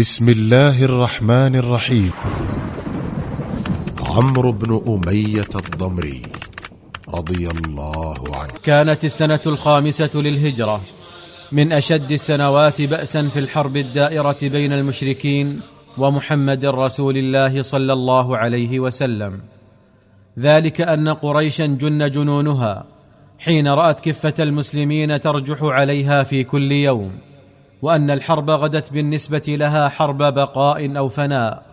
بسم الله الرحمن الرحيم. عمرو بن أمية الضمري رضي الله عنه. كانت السنة الخامسة للهجرة. من أشد السنوات بأسا في الحرب الدائرة بين المشركين ومحمد رسول الله صلى الله عليه وسلم. ذلك أن قريشا جن جنونها حين رأت كفة المسلمين ترجح عليها في كل يوم. وأن الحرب غدت بالنسبة لها حرب بقاء أو فناء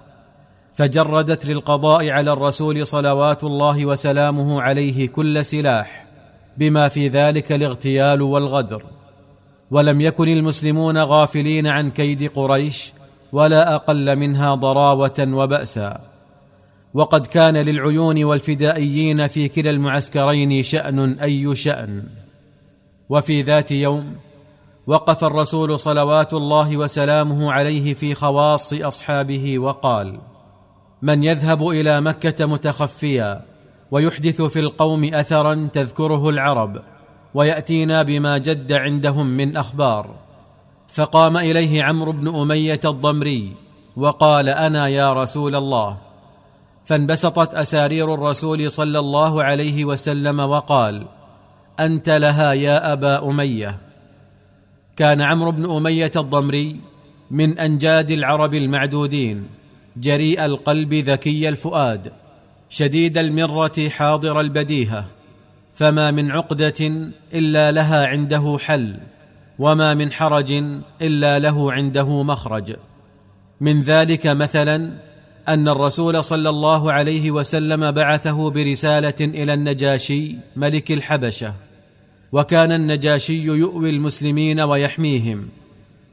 فجردت للقضاء على الرسول صلوات الله وسلامه عليه كل سلاح بما في ذلك الاغتيال والغدر. ولم يكن المسلمون غافلين عن كيد قريش ولا أقل منها ضراوة وبأسا. وقد كان للعيون والفدائيين في كلا المعسكرين شأن أي شأن. وفي ذات يوم وقف الرسول صلوات الله وسلامه عليه في خواص أصحابه وقال من يذهب إلى مكة متخفيا ويحدث في القوم أثرا تذكره العرب ويأتينا بما جد عندهم من أخبار. فقام إليه عمرو بن أمية الضمري وقال أنا يا رسول الله. فانبسطت أسارير الرسول صلى الله عليه وسلم وقال أنت لها يا أبا أمية. كان عمرو بن أمية الضمري من أنجاد العرب المعدودين جريء القلب ذكي الفؤاد شديد المرة حاضر البديهة فما من عقدة إلا لها عنده حل وما من حرج إلا له عنده مخرج. من ذلك مثلا أن الرسول صلى الله عليه وسلم بعثه برسالة إلى النجاشي ملك الحبشة. وكان النجاشي يؤوي المسلمين ويحميهم.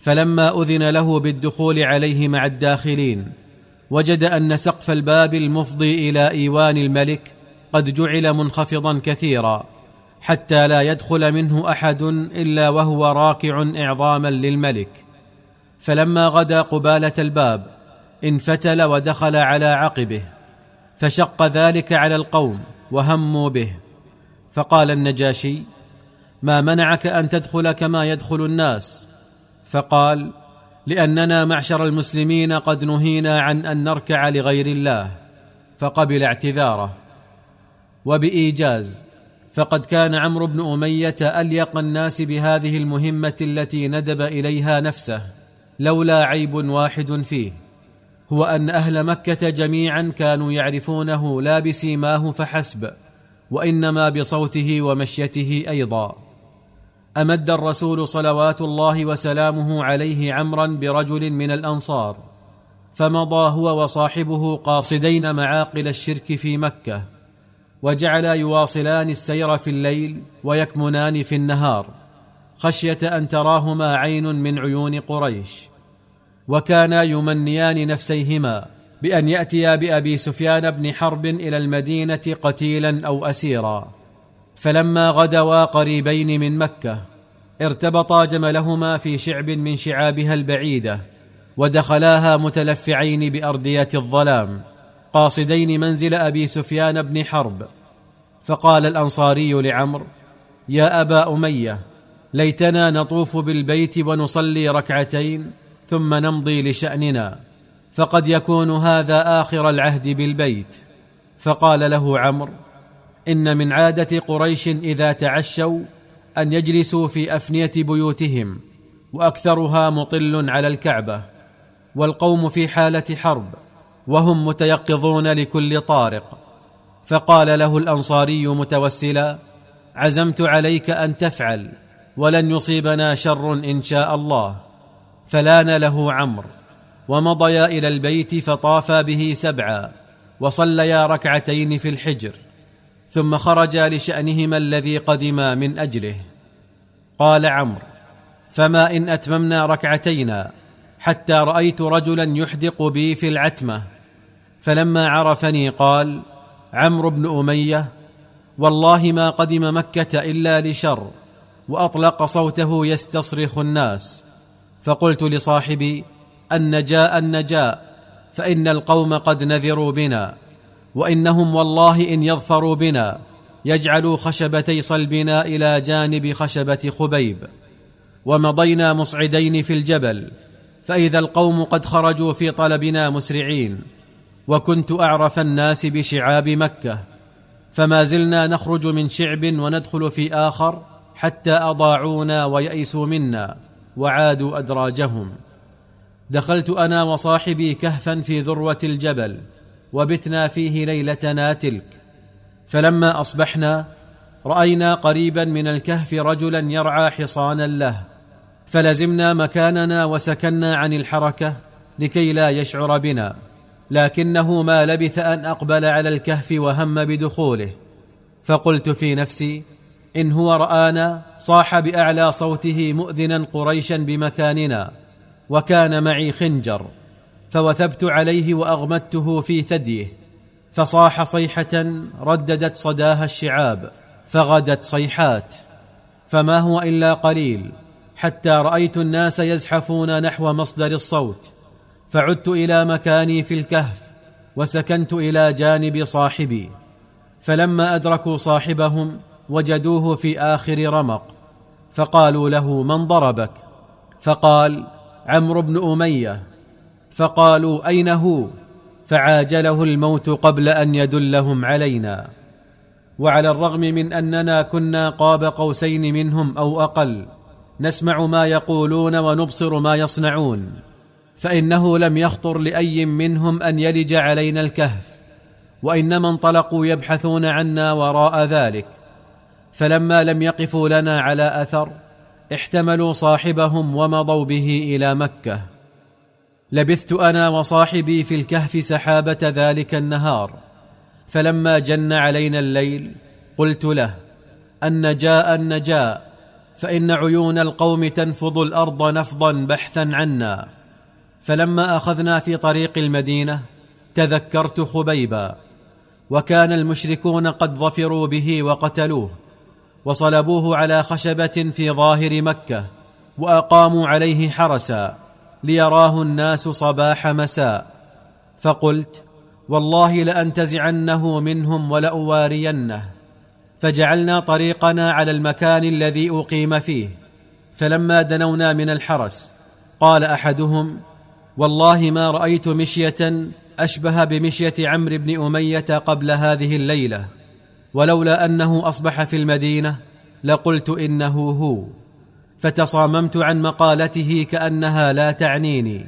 فلما أذن له بالدخول عليه مع الداخلين وجد أن سقف الباب المفضي إلى إيوان الملك قد جعل منخفضا كثيرا حتى لا يدخل منه أحد إلا وهو راكع اعظاما للملك. فلما غدا قبالة الباب انفتل ودخل على عقبه فشق ذلك على القوم وهموا به. فقال النجاشي ما منعك أن تدخل كما يدخل الناس. فقال لأننا معشر المسلمين قد نهينا عن أن نركع لغير الله فقبل اعتذاره. وبإيجاز فقد كان عمرو بن أمية أليق الناس بهذه المهمة التي ندب إليها نفسه لولا عيب واحد فيه هو أن أهل مكة جميعا كانوا يعرفونه لا بسيماه فحسب وإنما بصوته ومشيته أيضا. أمد الرسول صلوات الله وسلامه عليه عمرا برجل من الأنصار فمضى هو وصاحبه قاصدين معاقل الشرك في مكة وجعلا يواصلان السير في الليل ويكمنان في النهار خشية أن تراهما عين من عيون قريش. وكانا يمنيان نفسيهما بأن يأتيا بأبي سفيان بن حرب إلى المدينة قتيلا أو اسيرا. فلما غدوا قريبين من مكة ارتبطا جملهما في شعب من شعابها البعيدة ودخلاها متلفعين بارديه الظلام قاصدين منزل أبي سفيان بن حرب. فقال الأنصاري لعمرو يا أبا أمية ليتنا نطوف بالبيت ونصلي ركعتين ثم نمضي لشأننا فقد يكون هذا آخر العهد بالبيت. فقال له عمرو إن من عادة قريش إذا تعشوا أن يجلسوا في أفنية بيوتهم وأكثرها مطل على الكعبة والقوم في حالة حرب وهم متيقظون لكل طارق. فقال له الأنصاري متوسلا عزمت عليك أن تفعل ولن يصيبنا شر إن شاء الله. فلان له عمرو ومضيا إلى البيت فطافا به سبعا وصليا ركعتين في الحجر. ثم خرجا لشأنهما الذي قدما من أجله. قال عمرو فما إن أتممنا ركعتينا حتى رأيت رجلا يحدق بي في العتمة. فلما عرفني قال عمرو بن أمية والله ما قدم مكة إلا لشر وأطلق صوته يستصرخ الناس. فقلت لصاحبي النجاء النجاء فإن القوم قد نذروا بنا. وإنهم والله إن يظفروا بنا يجعلوا خشبتي صلبنا إلى جانب خشبة خبيب. ومضينا مصعدين في الجبل فإذا القوم قد خرجوا في طلبنا مسرعين. وكنت أعرف الناس بشعاب مكة فما زلنا نخرج من شعب وندخل في آخر حتى أضاعونا ويئسوا منا وعادوا أدراجهم. دخلت أنا وصاحبي كهفا في ذروة الجبل وبتنا فيه ليلتنا تلك. فلما أصبحنا رأينا قريبا من الكهف رجلا يرعى حصانا له. فلزمنا مكاننا وسكنا عن الحركة لكي لا يشعر بنا. لكنه ما لبث أن أقبل على الكهف وهم بدخوله. فقلت في نفسي إن هو رآنا صاح بأعلى صوته مؤذنا قريشا بمكاننا وكان معي خنجر. فوثبت عليه وأغمدته في ثديه فصاح صيحة رددت صداها الشعاب فغدت صيحات فما هو إلا قليل حتى رأيت الناس يزحفون نحو مصدر الصوت فعدت إلى مكاني في الكهف وسكنت إلى جانب صاحبي فلما أدركوا صاحبهم وجدوه في آخر رمق فقالوا له من ضربك؟ فقال عمرو بن أمية فقالوا أين هو؟ فعاجله الموت قبل أن يدلهم علينا. وعلى الرغم من أننا كنا قاب قوسين منهم أو أقل نسمع ما يقولون ونبصر ما يصنعون. فإنه لم يخطر لأي منهم أن يلج علينا الكهف وإنما انطلقوا يبحثون عنا وراء ذلك. فلما لم يقفوا لنا على أثر احتملوا صاحبهم ومضوا به إلى مكة. لبثت أنا وصاحبي في الكهف سحابة ذلك النهار فلما جن علينا الليل قلت له النجاء النجاء فإن عيون القوم تنفض الأرض نفضا بحثا عنا. فلما أخذنا في طريق المدينة تذكرت خبيبا وكان المشركون قد ظفروا به وقتلوه وصلبوه على خشبة في ظاهر مكة وأقاموا عليه حرسا. ليراه الناس صباح مساء. فقلت والله لأنتزعنه منهم ولأوارينه. فجعلنا طريقنا على المكان الذي أقيم فيه. فلما دنونا من الحرس قال أحدهم والله ما رأيت مشية أشبه بمشية عمرو بن أمية قبل هذه الليلة. ولولا أنه أصبح في المدينة لقلت إنه هو. فتصاممت عن مقالته كأنها لا تعنيني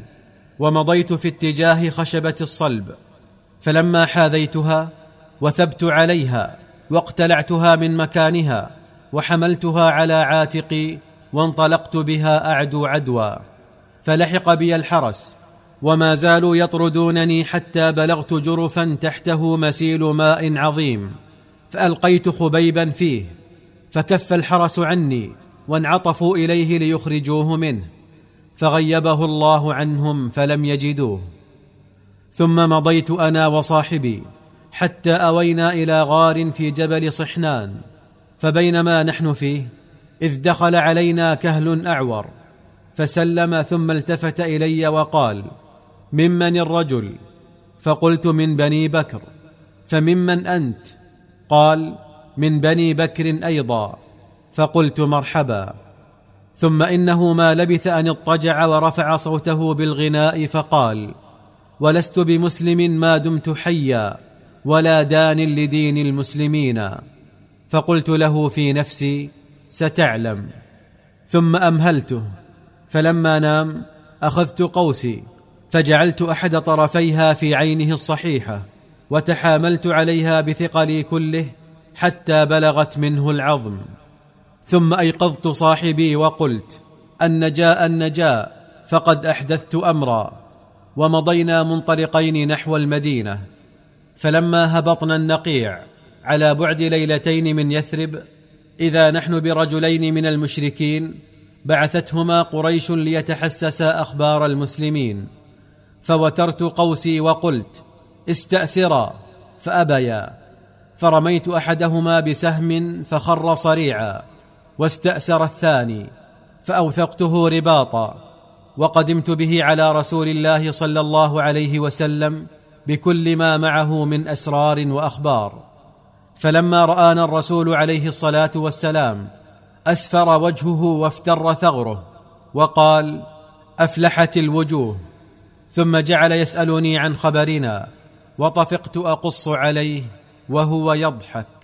ومضيت في اتجاه خشبة الصلب فلما حاذيتها وثبت عليها واقتلعتها من مكانها وحملتها على عاتقي وانطلقت بها اعدو عدوى فلحق بي الحرس وما زالوا يطردونني حتى بلغت جرفا تحته مسيل ماء عظيم فألقيت خبيبا فيه فكف الحرس عني وانعطفوا إليه ليخرجوه منه فغيبه الله عنهم فلم يجدوه. ثم مضيت أنا وصاحبي حتى أوينا إلى غار في جبل صحنان فبينما نحن فيه إذ دخل علينا كهل أعور فسلم ثم التفت إلي وقال ممن الرجل؟ فقلت من بني بكر. فممن أنت؟ قال من بني بكر أيضا. فقلت مرحبا. ثم إنه ما لبث أن اضطجع ورفع صوته بالغناء فقال ولست بمسلم ما دمت حيا ولا دان لدين المسلمين. فقلت له في نفسي ستعلم. ثم أمهلته. فلما نام أخذت قوسي فجعلت أحد طرفيها في عينه الصحيحة وتحاملت عليها بثقلي كله حتى بلغت منه العظم. ثم أيقظت صاحبي وقلت النجاء النجاء فقد أحدثت أمرا ومضينا منطلقين نحو المدينة فلما هبطنا النقيع على بعد ليلتين من يثرب إذا نحن برجلين من المشركين بعثتهما قريش ليتحسسا أخبار المسلمين فوترت قوسي وقلت استأسرا فأبيا فرميت أحدهما بسهم فخر صريعا. واستأسر الثاني فأوثقته رباطا وقدمت به على رسول الله صلى الله عليه وسلم بكل ما معه من أسرار وأخبار. فلما رآنا الرسول عليه الصلاة والسلام أسفر وجهه وافتر ثغره وقال أفلحت الوجوه. ثم جعل يسألني عن خبرنا وطفقت أقص عليه وهو يضحك.